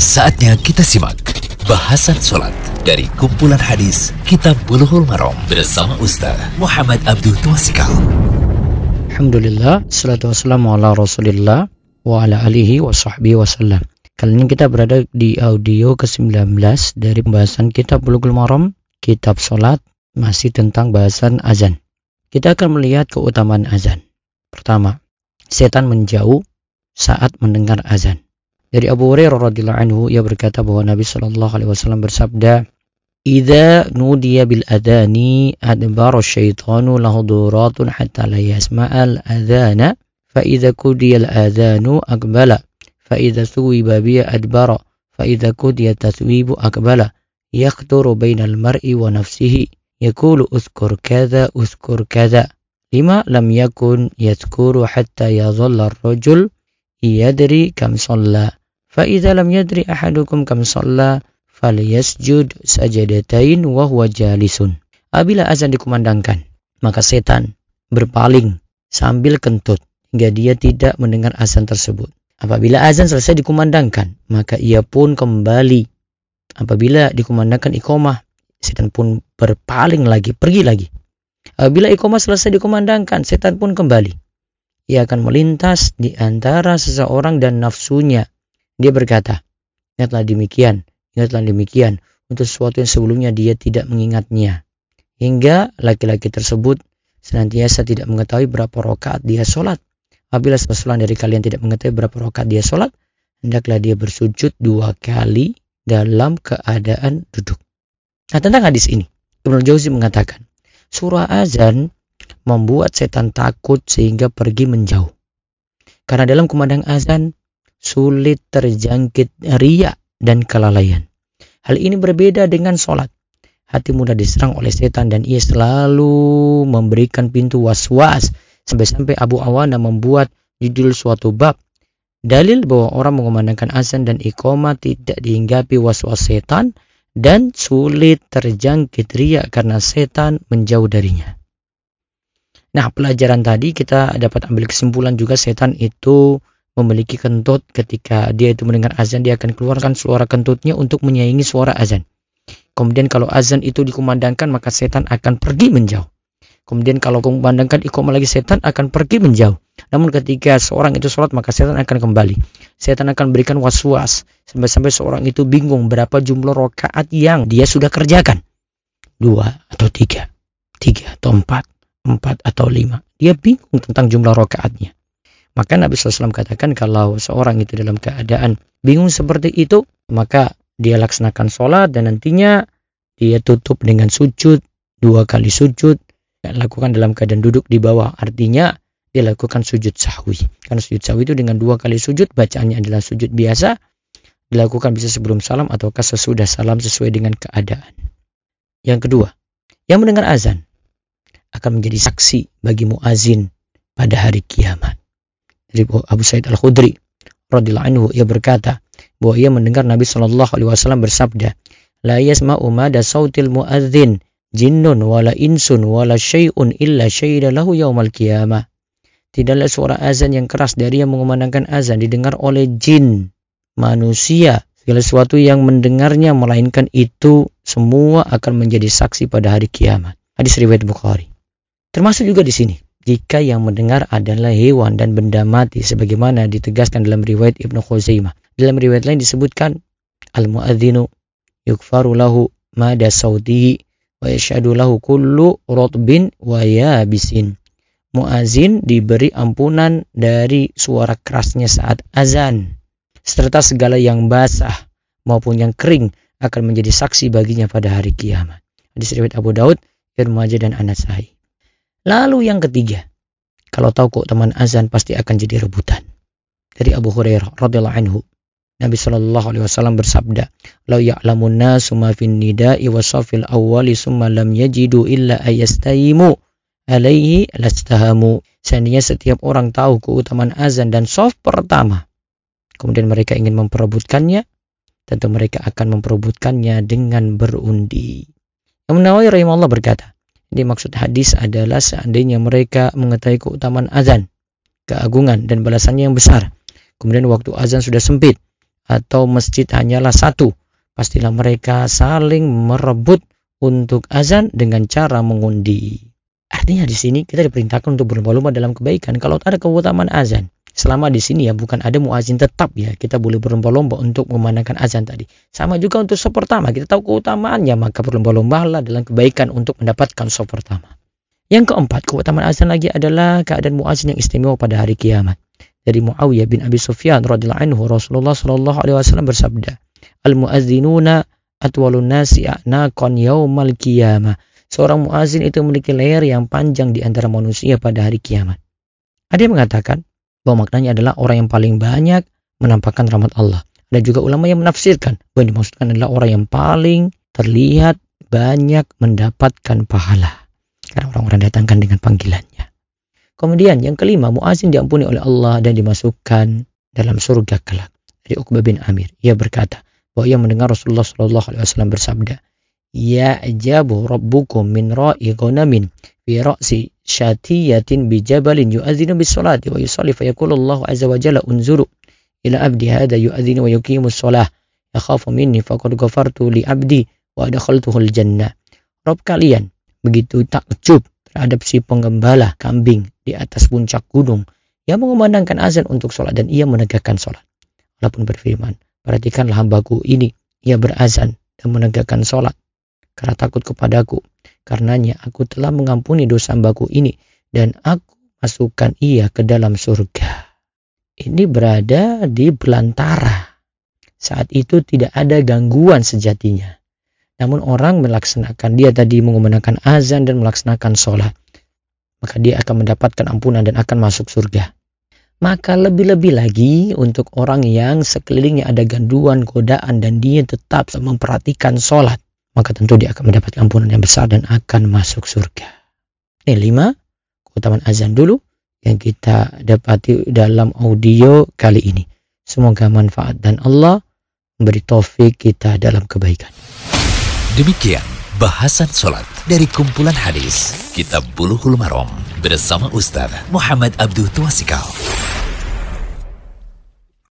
Saatnya kita simak bahasan sholat dari kumpulan hadis Kitab Bulughul Maram bersama Ustaz Muhammad Abdul Twasikal. Alhamdulillah, salatu wassalamu ala rasulillah wa ala alihi wa sahbihi wasallam. Kali ini kita berada di audio ke-19 dari pembahasan kitab Bulughul Maram, kitab sholat, masih tentang bahasan azan. Kita akan melihat keutamaan azan. Pertama, setan menjauh saat mendengar azan. Dari Abu Hurairah radhiyallahu anhu ia berkata bahwa Nabi Shallallahu alaihi wasallam bersabda, "Idza nudiya bil adani adbara syaitanu lahuduratun hatta la yasma'al adana, fa idza qudiya al adanu aqbala, fa idza suwiba bi adbara, fa idza qudiya taswibu aqbala." يقدر بين المرء ونفسه يقول اذكر كذا اذكر كذا لما لم يكن يذكر حتى يظل الرجل يدري كم Fa lam yadri ahadukum kam shalla falyasjud sajadatain wa huwa jalisun. Apabila azan dikumandangkan, maka setan berpaling sambil kentut hingga dia tidak mendengar azan tersebut. Apabila azan selesai dikumandangkan, maka ia pun kembali. Apabila dikumandangkan ikomah, setan pun berpaling lagi, pergi lagi. Apabila ikomah selesai dikumandangkan, setan pun kembali. Ia akan melintas di antara seseorang dan nafsunya dia berkata, ingatlah demikian, ingatlah demikian, untuk sesuatu yang sebelumnya dia tidak mengingatnya. Hingga laki-laki tersebut senantiasa tidak mengetahui berapa rakaat dia sholat. Apabila seseorang dari kalian tidak mengetahui berapa rakaat dia sholat, hendaklah dia bersujud dua kali dalam keadaan duduk. Nah tentang hadis ini, Ibnu Jauzi mengatakan, surah azan membuat setan takut sehingga pergi menjauh. Karena dalam kumandang azan, sulit terjangkit ria dan kelalaian. Hal ini berbeda dengan sholat. Hati mudah diserang oleh setan dan ia selalu memberikan pintu was-was sampai-sampai Abu Awana membuat judul suatu bab dalil bahwa orang mengumandangkan azan dan iqamah tidak dihinggapi was-was setan dan sulit terjangkit ria karena setan menjauh darinya. Nah, pelajaran tadi kita dapat ambil kesimpulan juga setan itu memiliki kentut ketika dia itu mendengar azan dia akan keluarkan suara kentutnya untuk menyaingi suara azan. Kemudian kalau azan itu dikumandangkan maka setan akan pergi menjauh. Kemudian kalau kumandangkan iqamah lagi setan akan pergi menjauh. Namun ketika seorang itu sholat maka setan akan kembali. Setan akan berikan was-was sampai-sampai seorang itu bingung berapa jumlah rokaat yang dia sudah kerjakan. Dua atau tiga, tiga atau empat, empat atau lima. Dia bingung tentang jumlah rokaatnya. Maka Nabi SAW katakan kalau seorang itu dalam keadaan bingung seperti itu, maka dia laksanakan sholat dan nantinya dia tutup dengan sujud, dua kali sujud, lakukan dalam keadaan duduk di bawah. Artinya dia lakukan sujud sahwi. Karena sujud sahwi itu dengan dua kali sujud, bacaannya adalah sujud biasa, dilakukan bisa sebelum salam ataukah sesudah salam sesuai dengan keadaan. Yang kedua, yang mendengar azan akan menjadi saksi bagi muazin pada hari kiamat dari Abu Sa'id Al-Khudri radhiyallahu anhu ia berkata bahwa ia mendengar Nabi Shallallahu alaihi wasallam bersabda la yasma'u mada sautil muadzin jinnun wala insun wala syai'un illa syaida lahu yaumal qiyamah. Tidaklah suara azan yang keras dari yang mengumandangkan azan didengar oleh jin manusia segala sesuatu yang mendengarnya melainkan itu semua akan menjadi saksi pada hari kiamat. Hadis riwayat Bukhari. Termasuk juga di sini jika yang mendengar adalah hewan dan benda mati sebagaimana ditegaskan dalam riwayat Ibnu Khuzaimah. Dalam riwayat lain disebutkan al-muadzinu yukfaru lahu mada sautihi wa yashhadu lahu kullu rotbin wa yabisin. Muazin diberi ampunan dari suara kerasnya saat azan serta segala yang basah maupun yang kering akan menjadi saksi baginya pada hari kiamat. Hadis riwayat Abu Daud, Ibnu Majah dan An-Nasai. Lalu yang ketiga, kalau tahu kok teman azan pasti akan jadi rebutan. Dari Abu Hurairah radhiyallahu anhu, Nabi Shallallahu alaihi wasallam bersabda, "Lau ya'lamun nasu ma fin nida'i wa safil awwali summa lam yajidu illa ayastaimu alaihi lastahamu." Seandainya setiap orang tahu keutamaan azan dan soft pertama, kemudian mereka ingin memperebutkannya, tentu mereka akan memperebutkannya dengan berundi. Imam Nawawi rahimahullah berkata, ini maksud hadis adalah seandainya mereka mengetahui keutamaan azan, keagungan dan balasannya yang besar. Kemudian waktu azan sudah sempit atau masjid hanyalah satu, pastilah mereka saling merebut untuk azan dengan cara mengundi. Artinya di sini kita diperintahkan untuk berlomba-lomba dalam kebaikan. Kalau ada keutamaan azan, selama di sini ya bukan ada muazin tetap ya, kita boleh berlomba-lomba untuk memandangkan azan tadi. Sama juga untuk sop pertama, kita tahu keutamaannya, maka berlomba-lombalah dalam kebaikan untuk mendapatkan sop pertama. Yang keempat, keutamaan azan lagi adalah keadaan muazin yang istimewa pada hari kiamat. Dari Muawiyah bin Abi Sufyan radhiyallahu anhu Rasulullah sallallahu alaihi wasallam bersabda, "Al muazzinuna atwalun nasi a'naqan yaumal qiyamah." seorang muazin itu memiliki leher yang panjang di antara manusia pada hari kiamat. Ada yang mengatakan bahwa maknanya adalah orang yang paling banyak menampakkan rahmat Allah. Ada juga ulama yang menafsirkan bahwa dimaksudkan adalah orang yang paling terlihat banyak mendapatkan pahala. Karena orang-orang datangkan dengan panggilannya. Kemudian yang kelima, muazin diampuni oleh Allah dan dimasukkan dalam surga kelak. Dari Uqbah bin Amir, ia berkata bahwa ia mendengar Rasulullah SAW bersabda, ya'jabu rabbukum min ra'i ghanamin fi syatiyatin bi jabalin yu'adhinu bis salati wa yusalli fa yaqulu Allah azza wa jalla unzuru ila abdi hadha yu'adhinu wa yuqimu shalah yakhafu minni faqad ghafartu li abdi wa adkhaltuhu al jannah Rob kalian begitu takjub terhadap si penggembala kambing di atas puncak gunung yang mengumandangkan azan untuk sholat dan ia menegakkan sholat. Allah pun berfirman, perhatikanlah hambaku ini, ia berazan dan menegakkan sholat karena takut kepadaku. Karenanya aku telah mengampuni dosa hambaku ini dan aku masukkan ia ke dalam surga. Ini berada di belantara. Saat itu tidak ada gangguan sejatinya. Namun orang melaksanakan, dia tadi menggunakan azan dan melaksanakan sholat. Maka dia akan mendapatkan ampunan dan akan masuk surga. Maka lebih-lebih lagi untuk orang yang sekelilingnya ada ganduan, godaan, dan dia tetap memperhatikan sholat maka tentu dia akan mendapat ampunan yang besar dan akan masuk surga. Ini lima keutamaan azan dulu yang kita dapati dalam audio kali ini. Semoga manfaat dan Allah memberi taufik kita dalam kebaikan. Demikian bahasan sholat dari kumpulan hadis Kitab Buluhul Marom bersama Ustaz Muhammad Abdul Tuasikal.